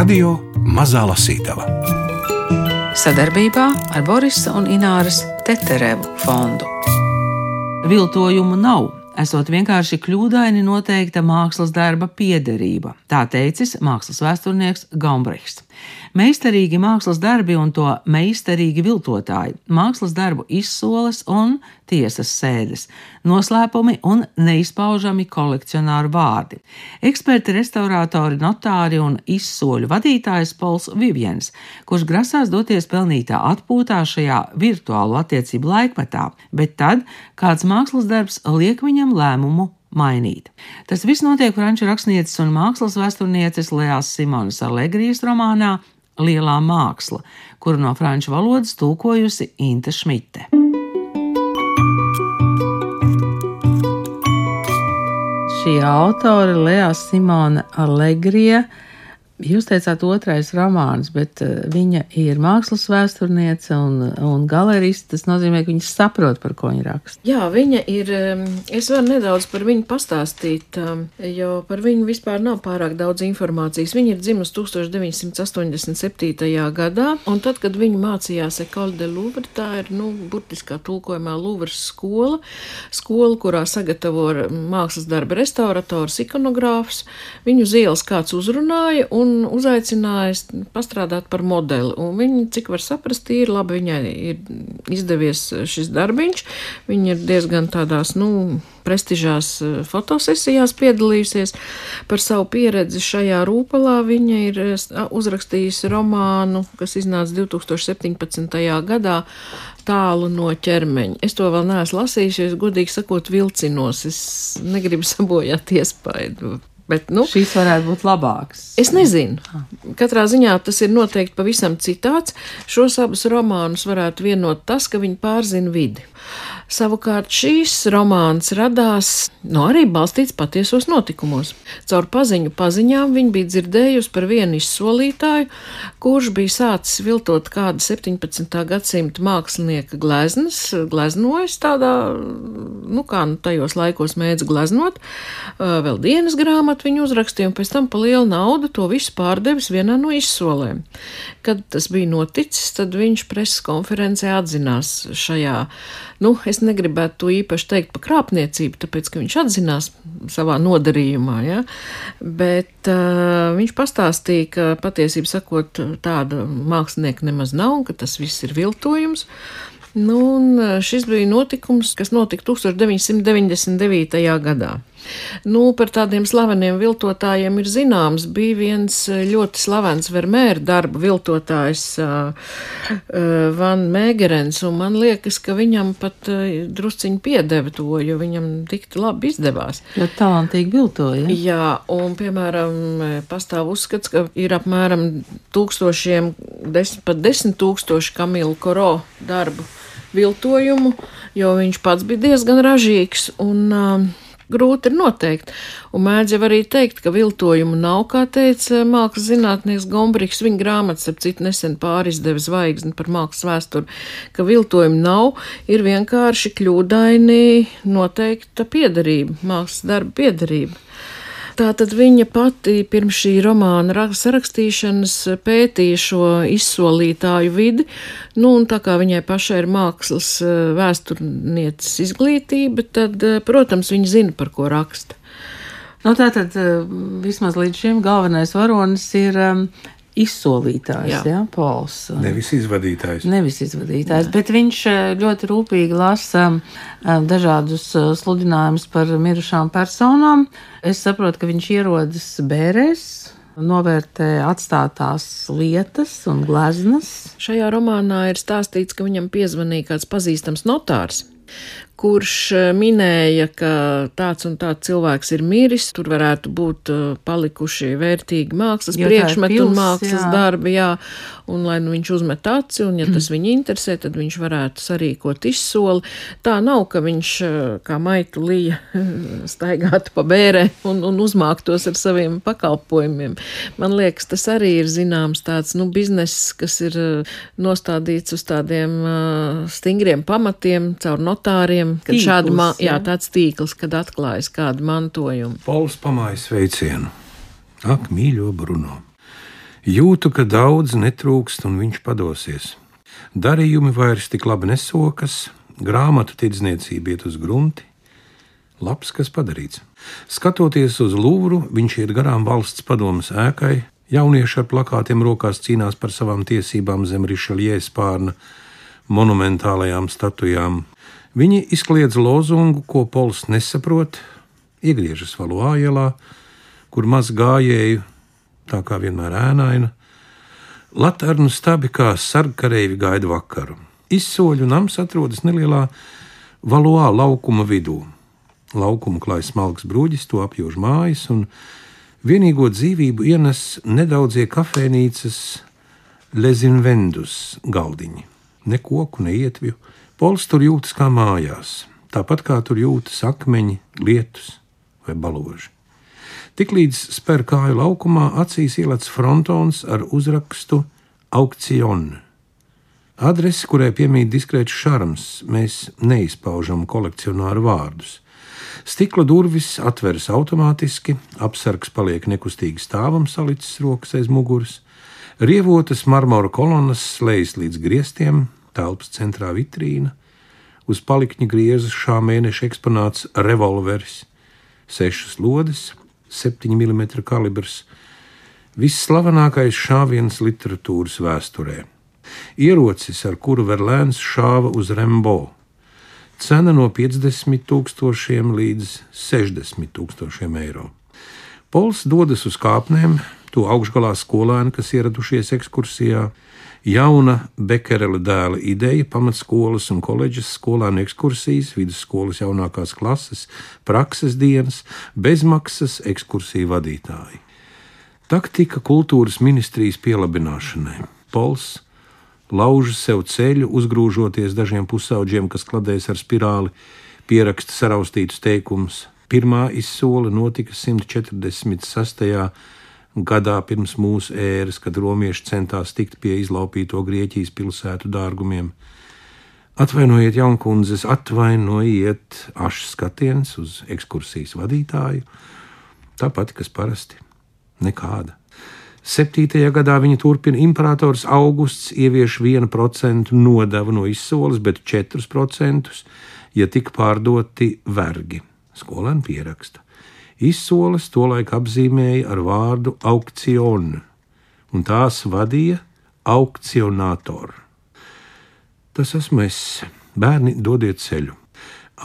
Radio Mazā Lasītava sadarbībā ar Borisa un Ināras Teterevu fondu. Viltojumu nav. Esot vienkārši kļūdaini noteikta mākslas darba piederība, tā teicis mākslas vēsturnieks Gombrichs. Meistarīgi mākslas darbi un to meistarīgi viltotāji, mākslas darbu izsoles un tiesas sēdes, noslēpumi un neizpaužami kolekcionāru vārdi. Eksperti, restaurātori, notāri un izsoļu vadītājs Pols Viviens, kurš grasās doties pelnītā atpūtā šajā virtuālo attiecību laikmetā, bet tad kāds mākslas darbs liek viņam lēmumu mainīt. Tas viss notiek franču rakstnieces un mākslas vēsturnieces Lēās Simonas Alegrijas romānā Lielā māksla, kuru no franču valodas tulkojusi Inte Šmite. Šī autore Lēā Simona Alegrija Jūs teicāt, otrais romāns, bet uh, viņa ir mākslas vēsturniece un, un galeriste. Tas nozīmē, ka viņa saprot, par ko viņa raksta. Jā, viņa ir. Es varu nedaudz par viņu pastāstīt, jo par viņu vispār nav pārāk daudz informācijas. Viņa ir dzimusi 1987. gadā, un tad, kad viņa mācījās Ecole de Louvre, tā ir, nu, burtiskā tulkojumā Louvres skola, skola, kurā sagatavo mākslas darba restaurators, ikonogrāfs. Viņu uz ielas kāds uzrunāja, un un uzaicinājis pastrādāt par modeli. Un viņa, cik var saprast, ir labi, viņai ir izdevies šis darbiņš. Viņa ir diezgan tādās, nu, prestižās eh, fotosesijās piedalījusies. Par savu pieredzi šajā rūpalā viņa ir eh, uzrakstījusi romānu, kas iznāca 2017. gadā. Tālu no ķermeņa. Es to vēl neesmu lasījusi, es godīgi sakot, vilcinos. Es negribu sabojāt iespaidu Bet, nu, Šīs varētu būt labākas. Es nezinu. Katrā ziņā tas ir noteikti pavisam citāds. Šos abus romānus varētu vienot tas, ka viņi pārzina vidi. Savukārt šīs romāns radās no arī balstīts patiesos notikumos. Caur paziņu paziņām viņa bija dzirdējusi par vienu izsolītāju, kurš bija sācis viltot kādu 17. gadsimta mākslinieka gleznas, gleznojis tādā, nu kā nu tajos laikos mēdz gleznot, vēl dienas grāmatu viņu uzrakstīja un pēc tam pa lielu naudu to visu pārdevis vienā no izsolēm. Kad tas bija noticis, tad viņš preses konferencē atzinās šajā, nu, es negribētu to īpaši teikt par krāpniecību, tāpēc, ka viņš atzinās savā nodarījumā, ja? bet uh, viņš pastāstīja, ka patiesībā sakot, tāda mākslinieka nemaz nav un ka tas viss ir viltojums. Nu, šis bija notikums, kas notika 1999. gadā. Nu, par tādiem slaveniem viltotājiem ir zināms. Bija viens eh, ļoti slavens Vermēra darba viltotājs uh, uh, Van Mēgerens, un man liekas, ka viņam pat uh, drusciņi piedeva to, jo viņam tik labi izdevās. Jo talantīgi viltoja. Jā, un, piemēram, pastāv uzskats, ka ir apmēram tūkstošiem, desmit, pat desmit tūkstoši Kamilu Koro darbu viltojumu, jo viņš pats bija diezgan ražīgs. Un, uh, grūti ir noteikt. Un mēdz jau arī teikt, ka viltojumu nav, kā teica mākslas zinātnieks Gombriks, viņa grāmatas, ap citu nesen pārizdeva zvaigzni par mākslas vēsturi, ka viltojumu nav, ir vienkārši kļūdaini noteikta piedarība, mākslas darba piedarība. Tātad viņa pati pirms šī romāna sarakstīšanas pētīja šo izsolītāju vidi, nu, un tā kā viņai pašai ir mākslas eh, vēsturnieces izglītība, tad, eh, protams, viņa zina, par ko raksta. Nu, tātad eh, vismaz līdz šim galvenais varonis ir izsolītājs, jā. Jā, Pols. Nevis izvadītājs. Nevis izvadītājs, jā. bet viņš eh, ļoti rūpīgi lasa eh, dažādus eh, sludinājumus par mirušām personām. Es saprotu, ka viņš ierodas bērēs, novērtē atstātās lietas un gleznas. Šajā romānā ir stāstīts, ka viņam piezvanīja kāds pazīstams notārs, kurš eh, minēja, ka tāds un tāds cilvēks ir miris, tur varētu būt eh, palikuši vērtīgi mākslas jo priekšmeti pils, un mākslas jā. darbi, jā, un lai nu viņš uzmet aci, un ja tas viņu interesē, tad viņš varētu sarīkot izsoli. Tā nav, ka viņš eh, kā maitu lija staigātu pa bērē un, un uzmāktos ar saviem pakalpojumiem. Man liekas, tas arī ir zināms tāds, nu, bizness, kas ir nostādīts uz tādiem stingriem pamatiem, caur notāriem, tīkliem, kad šāda ma, jā, tāds tīkls, kad atklājas kādu mantojumu. Pols pamājas sveicienu. Ak, mīļo Bruno! Jūtu, ka daudz netrūkst un viņš padosies. Darījumi vairs tik labi nesokas, grāmatu tirdzniecība iet uz grunti. Labs, kas padarīts. Skatoties uz Lūvru, viņš iet garām valsts padomas ēkai, jaunieši ar plakātiem rokās cīnās par savām tiesībām zem Rišaļie spārna monumentālajām statujām. Viņi izkliedz lozungu, ko Pols nesaprot, iegriežas Valuā ielā, kur maz gājēju, tā kā vienmēr ēnaina. Latvijas stabi kā sargkareivi gaida vakaru. Izsoļu nams atrodas nelielā Valuā laukuma vidū. Laukumu klāj smalks brūģis, to apjūž mājas, un vienīgo dzīvību ienes nedaudzie kafejnīcas lezinvendus galdiņi. Ne koku, ne ietvju. Pols tur jūtas kā mājās, tāpat kā tur jūtas akmeņi, lietus vai baloži. Tiklīdz spēr kāju laukumā, acīs ielats frontons ar uzrakstu aukcionu. Adrese, kurai piemīt diskrēts šarms, mēs neizpaužam kolekcionāru vārdus. Stikla durvis atveras automātiski, apsargs paliek nekustīgi stāvam, salicis rokas aiz muguras, rievotas marmora kolonas slējas līdz griestiem, telpas centrā vitrīna, uz palikņa griezas šā mēneša eksponāts revolveris, sešas lodes, 7 mm kalibrs, visslavenākais šāviens literatūras vēsturē. Ierocis, ar kuru Verlēns šāva uz Rembo. Cena no 50 tūkstošiem līdz 60 tūkstošiem eiro. Pols dodas uz kāpnēm, to augšgalā skolēni, kas ieradušies ekskursijā, Jauna Bekerela dēla ideja pamatskolas un koledžas skolēnu ekskursijas, vidusskolas jaunākās klases, prakses dienas, bezmaksas ekskursiju vadītāji. Taktika kultūras ministrijas pielabināšanai. Pols lauž sev ceļu, uzgrūžoties dažiem pusauģiem, kas kladēs ar spirāli, pieraksta saraustītus teikumus. Pirmā izsole notika 146 gadā pirms mūsu ēras, kad romieši centās tikt pie izlaupīto Grieķijas pilsētu dārgumiem. Atvainojiet, jaunkundzes, atvainojiet, ašs skatiens uz ekskursijas vadītāju, tāpat kas parasti - nekāda. Septītajā gadā viņa turpina imperators Augusts ievieš 1% nodevu no izsoles, bet 4%, ja tik pārdoti vergi. Skolēni pieraksta. Izsoles tolaik apzīmēja ar vārdu aukcionu, un tās vadīja aukcionātori. Tas esmu es. Bērni dodiet ceļu.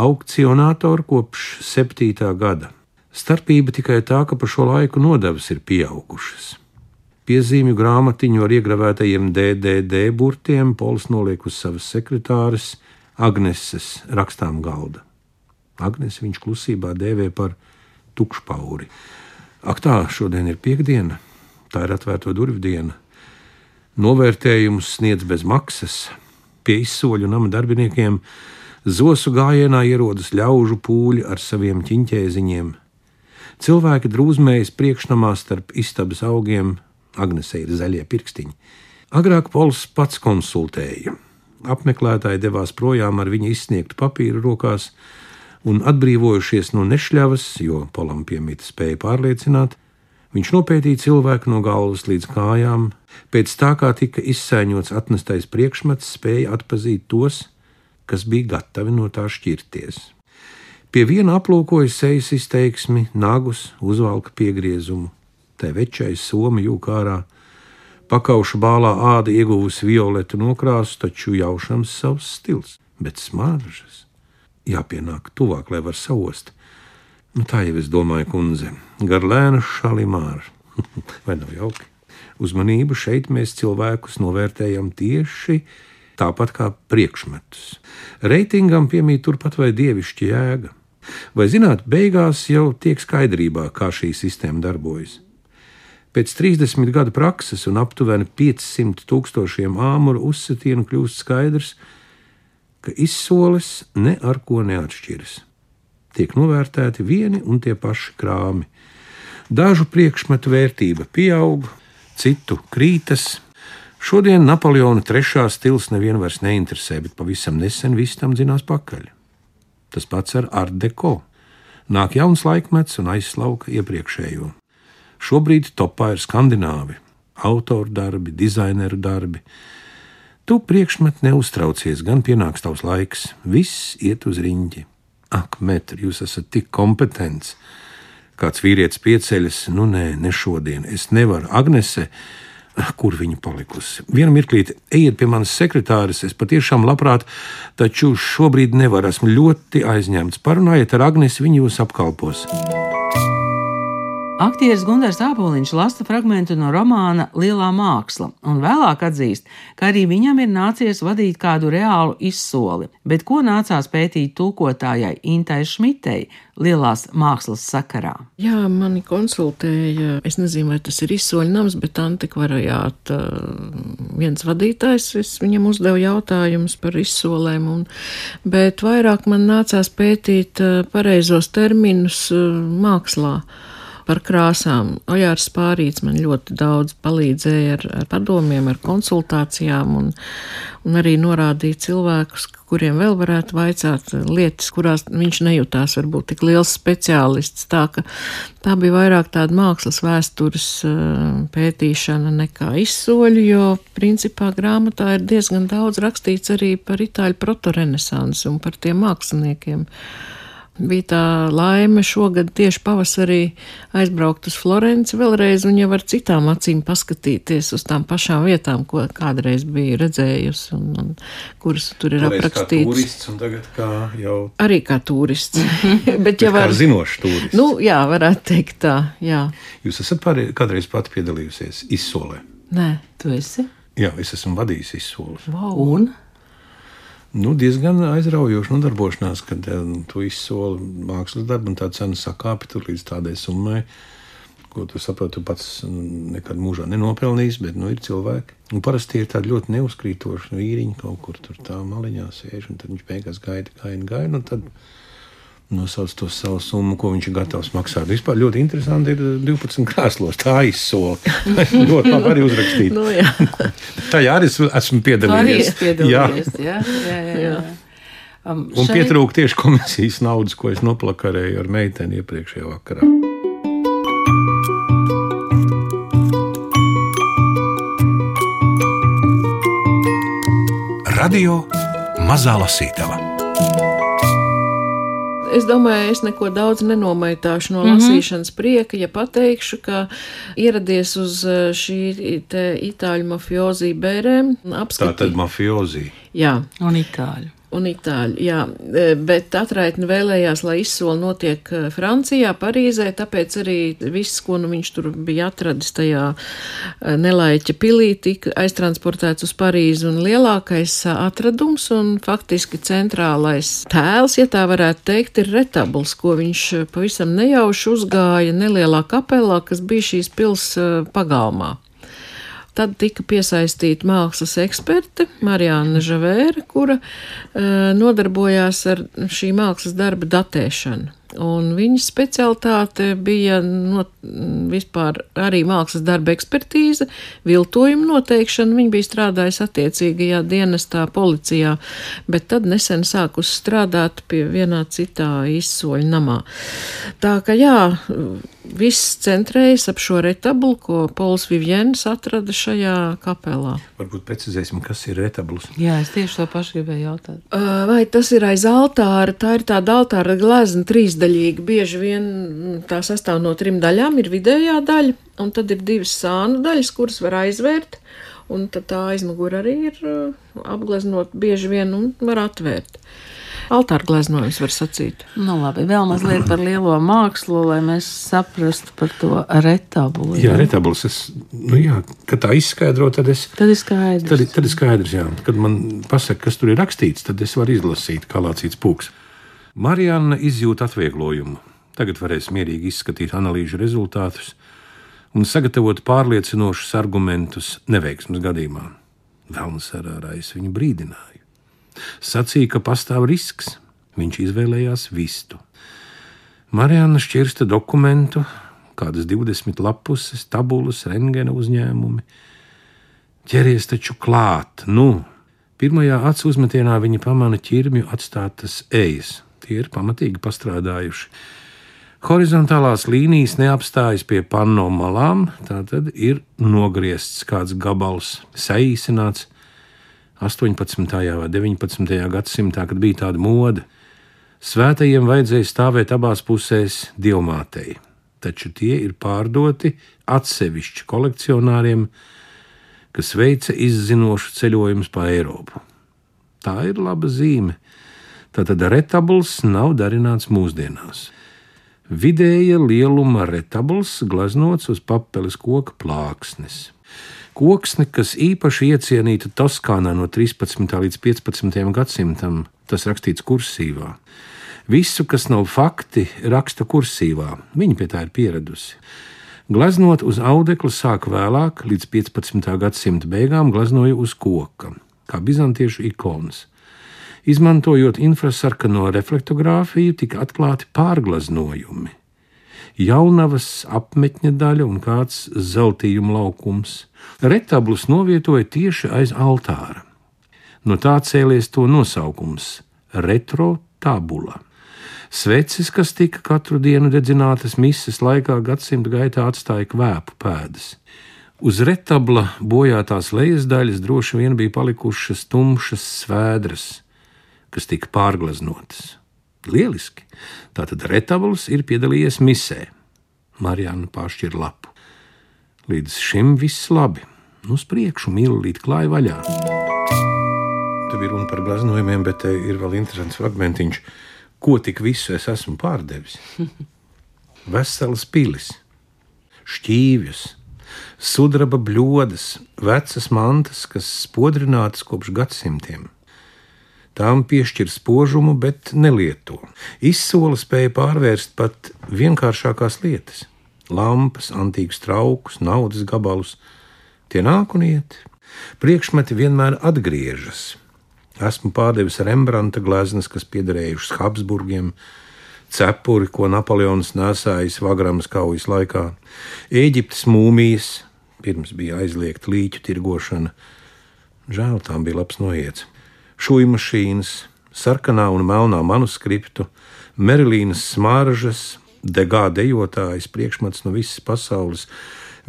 Aukcionātori kopš septītā gada. Starpība tikai tā, ka pa šo laiku nodevas ir pieaugušas. Piezīmju grāmatiņu ar iegravētajiem DDD burtiem Pols noliek uz savas sekretāres Agneses rakstām galda. Agnes viņš klusībā dēvē par tukšpauri. Ak, tā, šodien ir piekdiena, tā ir atvērto durvju diena. Novērtējums sniedz bez maksas. Pie izsoļu nama darbiniekiem zosu gājienā ierodas ļaužu pūļi ar saviem ķiņķēziņiem. Cilvēki drūzmējas priekšnamā starp istabas augiem, Agnesē ir zaļie pirkstiņi. Agrāk Pols pats konsultēja. Apmeklētāji devās projām ar viņa izsniegtu papīru rokās, un atbrīvojušies no nešļavas, jo polam piemīta spēja pārliecināt, viņš nopētīja cilvēku no galvas līdz kājām, pēc tā kā tika izsaiņots atnestais priekšmets, spēja atpazīt tos, kas bija gatavi no tā šķirties. Pie viena aplūkoja sejas izteiksmi, nagus, uzvalka piegriezumu, tai večais soma jūkārā, pakauša bālā āda ieguvusi violetu nokrāsu, taču jaušams savs stils, bet smaržas jāpienāk tuvāk, lai var saost. Nu, tā jau es domāju, kundze, gar lēnu šalimāru. Vai nav jauki? Uzmanību šeit mēs cilvēkus novērtējam tieši tāpat kā priekšmetus. Reitingam piemīt turpat vai dievišķa jēga. Vai zināt, beigās jau tiek skaidrībā, kā šī sistēma darbojas. Pēc 30 gadu prakses un aptuveni 500 tūkstošiem āmuru uzsitienu kļūst skaidrs, ka ka izsoles ne ar ko neatšķiras. Tiek novērtēti vieni un tie paši krāmi. Dažu priekšmetu vērtība pieaug, citu krītas. Šodien Napoleona trešā stils nevienu vairs neinteresē, bet pavisam nesen viss tam zinās pakaļ. Tas pats ar Art Deco. Nāk jauns laikmets un aizslauka iepriekšējo. Šobrīd topā ir skandināvi. autoru darbi, dizaineru darbi. Tu priekšmet neuztraucies, gan pienāks tavs laiks, viss iet uz riņķi. Ak, metri, jūs esat tik kompetents! Kāds vīrietis pieceļas, nu nē, ne šodien, es nevaru, Agnese, Ah, kur viņa palikusi? Vienu mirklīti, ejiet pie manas sekretāres, es patiešām labprāt, taču šobrīd nevaru, esmu ļoti aizņemts. Parunājiet ar Agnesi, viņa jūs apkalpos. Aktieris Gunārs Āboliņš lasa fragment no romāna Lielā māksla, un vēlāk atzīst, ka arī viņam ir nācies vadīt kādu reālu izsoli, bet ko nācās pētīt tulkotājai Intai Šmitei Lielās mākslas sakarā. Jā, mani konsultēja, es nezinu, vai tas ir izsoļu nams, bet antikvariāta viens vadītājs, es viņam uzdevu jautājumus par izsolēm, un, bet vairāk man nācās pētīt pareizos terminus mākslā par krāsām. Ojārs Pārīts man ļoti daudz palīdzēja ar, ar padomiem, ar konsultācijām un, un arī norādīja cilvēkus, kuriem vēl varētu vaicāt lietas, kurās viņš nejūtās varbūt tik liels speciālists. Tā, tā bija vairāk tāda mākslas vēstures pētīšana nekā izsoļu, jo principā grāmatā ir diezgan daudz rakstīts arī par itāļu protorenesansu un par tiem māksliniekiem bija tā laime šogad tieši pavasarī aizbraukt uz Florenci vēlreiz un jau ar citām acīm paskatīties uz tām pašām vietām, ko kādreiz biju redzējusi un, un kuras tur ir aprakstītas. Turists un tagad kā jau. Arī kā turists. Bet jau var. Kā zinošs turists. Nu, jā, varētu teikt tā, jā. Jūs esat pārī, kādreiz pati piedalījusies izsolē? Nē. Tu esi? Jā, es esmu vadījis izsoles. Wow. Un? Nu, diezgan aizraujoša nodarbošanās, kad nu, tu izsoli mākslas darbu un tā cena sakāpi tur līdz tādai summai. Ko tu saproti, tu pats nekad mūžā nenopelnījis, bet nu, ir cilvēki. Un parasti ir tādi ļoti neuzkrītoši vīriņi kaut kur tur tā maliņā sēž, un tad viņš beigās gaida, gaida, gaida. Nosauc to savu summu, ko viņš ir gatavs maksāt. Vispār ļoti interesanti ir 12 krēslos. Tā izsola. ļoti labi arī uzrakstīt. nu, jā. Tajā arī es esmu piedalījies. Arī piedalījies jā. Jā, jā, jā, jā. Um, Un šeit... pietrūka tieši komisijas naudas, ko es noplakarēju ar meiteni iepriekšējā vakarā. Radio Mazā Lasītava es domāju, es neko daudz nenomaitāšu no mm -hmm. lasīšanas prieka, ja pateikšu, ka ieradies uz eh, šī itāļu mafiozī bērēm. Tā tad mafiozī. Jā. Un itāļu un itāļu. Jā, e, bet atraitni vēlējās, lai izsoli notiek e, Francijā, Parīzē, tāpēc arī viss, ko nu viņš tur bija atradis tajā e, nelaiķa pilī, tika aiztransportēts uz Parīzi un lielākais atradums un faktiski centrālais tēls, ja tā varētu teikt, ir retabls, ko viņš pavisam nejauši uzgāja nelielā kapelā, kas bija šīs pils pagalmā. Tad tika piesaistīta mākslas eksperte Marijāna Žavēra, kura uh, nodarbojās ar šī mākslas darba datēšanu. Un viņas specialitāte bija no, vispār arī mākslas darba ekspertīze, viltojuma noteikšana. Viņa bija strādājusi attiecīgajā dienestā, policijā, bet tad nesen sākus strādāt pie vienā citā izsoļu namā. Tā ka jā, viss centrējas ap šo retablu, ko Pols Vivjens atrada šajā kapelā. Varbūt precizēsim, kas ir retabls. Jā, es tieši to pašu gribēju jautāt. Vai tas ir aiz altāra? Tā ir tāda altāra glezna trīs trīsdaļīga. Bieži vien mm, tā sastāv no trim daļām. Ir vidējā daļa, un tad ir divas sānu daļas, kuras var aizvērt. Un tad tā aizmugure arī ir uh, apgleznota bieži vien un var atvērt. Altāra gleznojums var sacīt. Nu, labi, vēl mazliet par lielo mākslu, lai mēs saprastu par to retabulu. Jā, jā retabls. Es, nu jā, kad tā izskaidro, tad es. Tad ir skaidrs. Tad, tad ir skaidrs, jā. Kad man pasaka, kas tur ir rakstīts, tad es varu izlasīt, kā lācīts pūks. Marijana izjūt atvieglojumu. Tagad varēs mierīgi izskatīt analīžu rezultātus un sagatavot pārliecinošus argumentus neveiksmes gadījumā. Vēlams arārais viņu brīdināja. Sacīja, ka pastāv risks. Viņš izvēlējās vistu. Marijana šķirsta dokumentu, kādas 20 lapuses, tabulas, rengena uzņēmumi. Ķeries taču klāt, nu! Pirmajā acu uzmetienā viņa pamana ķirmju atstātas ejas Tie ir pamatīgi pastrādājuši. Horizontālās līnijas neapstājas pie panno malām, tā tad ir nogriezts kāds gabals, saīsināts 18. vai 19. gadsimtā, kad bija tāda mode. Svētajiem vajadzēja stāvēt abās pusēs dievmātei, taču tie ir pārdoti atsevišķi kolekcionāriem, kas veica izzinošu ceļojumus pa Eiropu. Tā ir laba zīme. Tātad retabls nav darināts mūsdienās. Vidēja lieluma retabls gleznots uz papeles koka plāksnes. Koksne, kas īpaši iecienīta Toskānā no 13. līdz 15. gadsimtam, tas rakstīts kursīvā. Visu, kas nav fakti, raksta kursīvā. Viņa pie tā ir pieradusi. Gleznot uz audekla sāk vēlāk, līdz 15. gadsimta beigām gleznoja uz koka, kā bizantiešu ikonas. Izmantojot infrasarkano reflektogrāfiju, tika atklāti pārgleznojumi. Jaunavas apmetņa daļa un kāds zeltījuma laukums. Retablus novietoja tieši aiz altāra. No tā cēlies to nosaukums - retro tabula. Sveces, kas tika katru dienu dedzinātas mises laikā, gadsimta gaitā atstāja kvēpu pēdas. Uz retabla bojātās lejas daļas droši vien bija palikušas tumšas svēdras, kas tika pārgleznotas. Lieliski! Tātad retabls ir piedalījies misē. Marijāna pāršķir lapu. Līdz šim viss labi. Nu, uz priekšu mīlīt klāja vaļā. Te bija runa par gleznojumiem, bet te ir vēl interesants fragmentiņš ko tik visu es esmu pārdevis. Veselas pilis, šķīvjus, sudraba bļodas, vecas mantas, kas spodrinātas kopš gadsimtiem. Tām piešķir spožumu, bet nelieto. Izsola spēja pārvērst pat vienkāršākās lietas - lampas, antīkus traukus, naudas gabalus. Tie nāk un iet. Priekšmeti vienmēr atgriežas Esmu pārdevis Rembrandta gleznas, kas piederējušas Habsburgiem, cepuri, ko Napoleons nesājis Vagramas kaujas laikā, Eģiptes mūmijas, pirms bija aizliegta līķu tirgošana. Žēl tām bija labs noiets. Šūju mašīnas, sarkanā un melnā manuskriptu, Merilīnas smaržas, degā dejotājas, priekšmets no visas pasaules,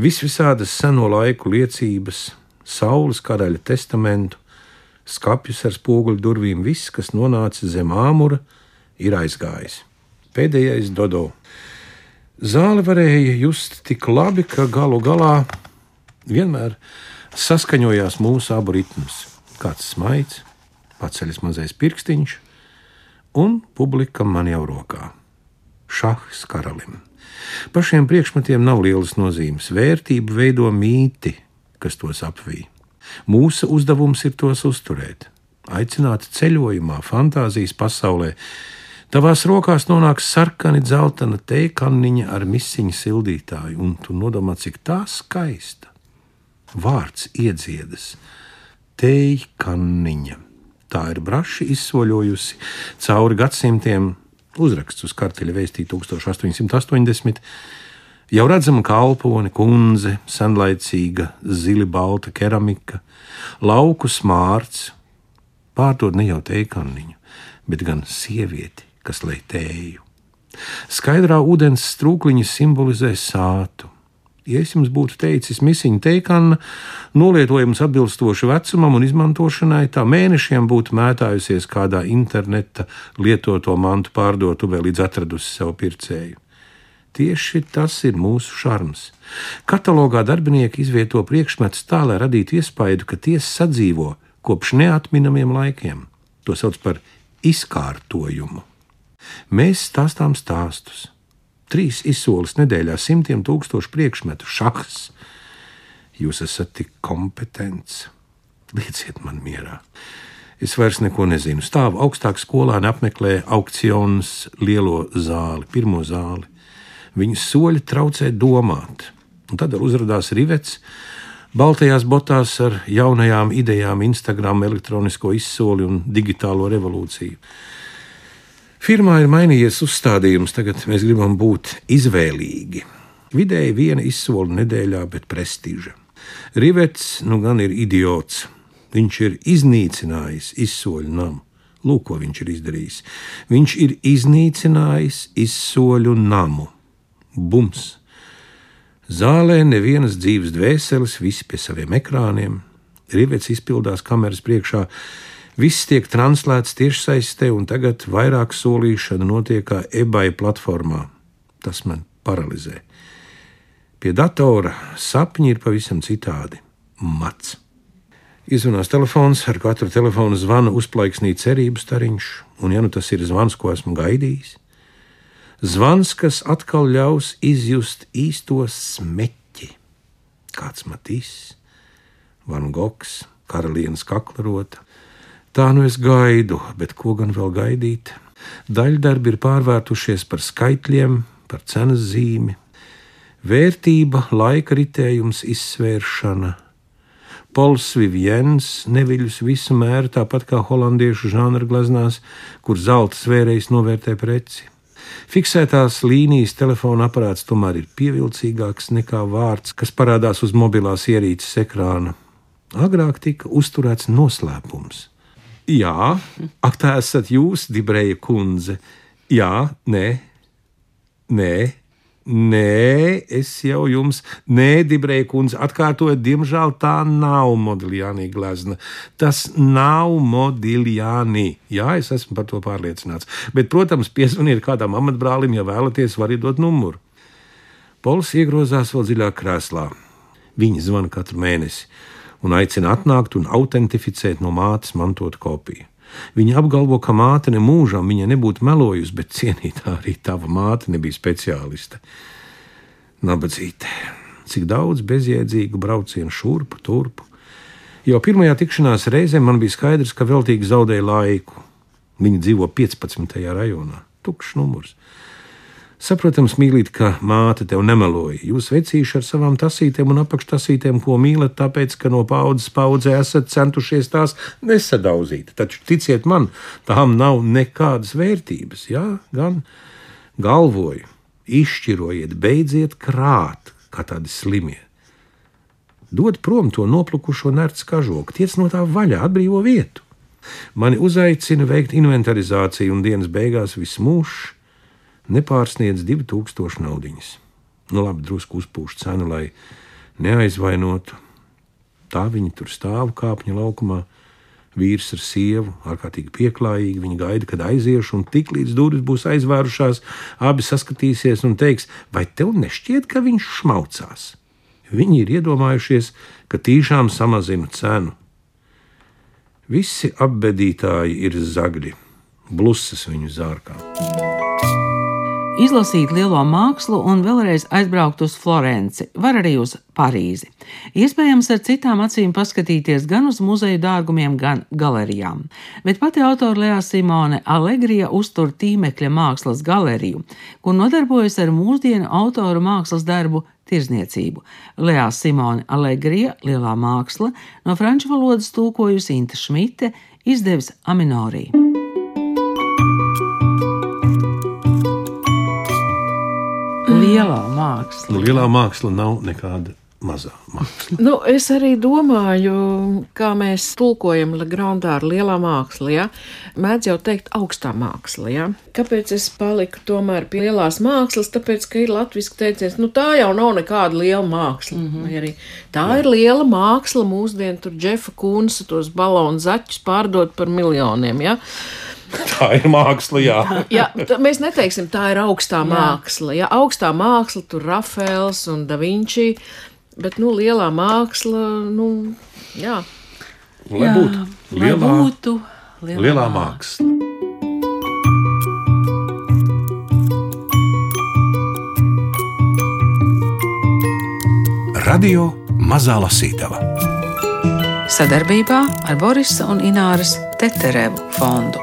visvisādas seno laiku liecības, saules karaļa testamentu, skapjus ar spoguļu durvīm, viss, kas nonāca zem āmura, ir aizgājis. Pēdējais dodo. Zāle varēja just tik labi, ka galu galā vienmēr saskaņojās mūsu abu ritmus. Kāds smaids, paceļas mazais pirkstiņš, un publika man jau rokā. Šahs karalim. Pašiem priekšmetiem nav lielas nozīmes. Vērtību veido mīti, kas tos apvīja. Mūsu uzdevums ir tos uzturēt, aicināt ceļojumā, fantāzijas pasaulē. Tavās rokās nonāks sarkani dzeltena teikanniņa ar misiņu sildītāju, un tu nodomā, cik tā skaista. Vārds iedziedas - teikanniņa. Tā ir braši izsoļojusi cauri gadsimtiem uzraksts uz karteļa vēstī 1880. Jau redzama kalpone, kundze, senlaicīga, zili balta keramika, lauku smārts, pārdod ne jau teikaniņu, bet gan sievieti, kas lej tēju. Skaidrā ūdens strūkliņa simbolizē sātu. Ja es jums būtu teicis, misiņa teikana, nolietojums atbilstoši vecumam un izmantošanai, tā mēnešiem būtu mētājusies kādā interneta lietoto mantu pārdotuvē, līdz atradusi savu pircēju. Tieši tas ir mūsu šarms. Katalogā darbinieki izvieto priekšmetus tā, lai radītu iespaidu, ka tie sadzīvo kopš neatminamiem laikiem. To sauc par izkārtojumu. Mēs stāstām stāstus. Trīs izsoles nedēļā, simtiem tūkstošu priekšmetu, šahs. Jūs esat tik kompetents. Lieciet man mierā. Es vairs neko nezinu. Stāvu augstāk skolā un apmeklēju aukcionus lielo zāli, pirmo zāli. Viņas soļi traucē domāt. Un tad uzrādās rivets, baltajās botās ar jaunajām idejām, Instagram, elektronisko izsoli un digitālo revolūciju. Firmā ir mainījies uzstādījums, tagad mēs gribam būt izvēlīgi. Vidēji viena izsole nedēļā, bet prestiža. Rivets nu gan ir idiots. Viņš ir iznīcinājis izsoļu namu. Lūk, ko viņš ir izdarījis. Viņš ir iznīcinājis izsoļu namu. Bums! Zālē nevienas dzīves dvēseles, visi pie saviem ekrāniem. Rīvets izpildās kameras priekšā, viss tiek translēts tiešsaistē, un tagad vairāk solīšana notiek kā eBay platformā. Tas man paralizē. Pie datora sapņi ir pavisam citādi. Mats. Izvanās telefons, ar katru telefonu zvanu uzplaiksnī cerības stariņš, un ja nu tas ir zvans, ko esmu gaidījis, zvans, kas atkal ļaus izjust īsto smeķi. Kāds matīs, Van Gogs, karalienes kaklarota. Tā nu es gaidu, bet ko gan vēl gaidīt? Daļdarbi ir pārvērtušies par skaitļiem, par cenas zīmi, vērtība, laika ritējums, izsvēršana Pols Viviens neviļus visu mēru, tāpat kā holandiešu žanra gleznās, kur zelta svērējs novērtē preci. Fiksētās līnijas telefona aparāts tomēr ir pievilcīgāks nekā vārds, kas parādās uz mobilās ierīces ekrāna. Agrāk tika uzturēts noslēpums. Jā, ak, tā esat jūs, Dibreja kundze. Jā, nē, nē, Nē, es jau jums, nē, Dibrēja kundze, atkārtoju, diemžēl tā nav Modiljānī glezna. Tas nav Modiljānī. Jā, es esmu par to pārliecināts. Bet, protams, piezvaniet kādam amatbrālim, ja vēlaties, var iedot numuru. Pols iegrozās vēl dziļāk krēslā. Viņa zvana katru mēnesi un aicina atnākt un autentificēt no mātes mantotu kopiju. Viņa apgalvo, ka māte ne mūžam viņa nebūtu melojusi, bet cienītā arī tava māte nebija speciāliste. Nabadzīte, cik daudz bezjēdzīgu braucienu šurpu, turpu. Jau pirmajā tikšanās reizē man bija skaidrs, ka veltīgi zaudēju laiku. Viņa dzīvo 15. rajonā, tukšs numurs. Saprotams, mīlīt, ka māte tev nemeloja. Jūs vecīši ar savām tasītēm un apakštasītēm, ko mīlat, tāpēc, ka no paudzes paudzē esat centušies tās nesadauzīt. Taču ticiet man, tām nav nekādas vērtības. Jā, gan galvoju, izšķirojiet, beidziet krāt, kā tādi slimie. Dod prom to noplukušo nerts kažoku, tiec no tā vaļā, atbrīvo vietu. Mani uzaicina veikt inventarizāciju, un dienas beigās viss mūžs nepārsniedz 2000 naudiņas. Nu, labi, drusku uzpūš cenu, lai neaizvainotu. Tā viņi tur stāv kāpņa laukumā. Vīrs ar sievu, ārkārtīgi pieklājīgi. Viņi gaida, kad aiziešu, un tik līdz durvis būs aizvērušās, abi saskatīsies un teiks, vai tev nešķiet, ka viņš šmaucās? Viņi ir iedomājušies, ka tīšām samazina cenu. Visi apbedītāji ir zagļi, blusas viņu zārkā izlasīt lielo mākslu un vēlreiz aizbraukt uz Florenci, var arī uz Parīzi. Iespējams, ar citām acīm paskatīties gan uz muzeju dārgumiem, gan galerijām. Bet pati autora Lea Simone Allegrija uztur tīmekļa mākslas galeriju, kur nodarbojas ar mūsdienu autoru mākslas darbu tirzniecību. Lea Simone Allegrija, lielā māksla, no franču valodas tulkojusi Inta Šmite, izdevis Aminoriju. Lielā māksla. Nu, lielā māksla nav nekāda mazā māksla. Nu, es arī domāju, kā mēs tulkojam Legrandā ar lielā māksla. Ja? Mēdz jau teikt augstā māksla. Ja? Kāpēc es paliku tomēr pie lielās mākslas? Tāpēc, ka ir latviski teiciens, nu tā jau nav nekāda liela māksla. Mm -hmm. Arī tā Jā. ir liela māksla mūsdienu, tur Džefa Kunsa tos balonu zaķus pārdot par miljoniem. Ja? Tā ir māksla, jā. jā mēs neteiksim, tā ir augstā jā. māksla. Jā, augstā māksla, tur Rafaels un Da Vinci, bet, nu, lielā māksla, nu, jā. Lai būtu lielā, lai būtu lielā, lielā māksla. Radio Mazā Lasītava sadarbībā ar Borisa un Ināras Teterevu fondu.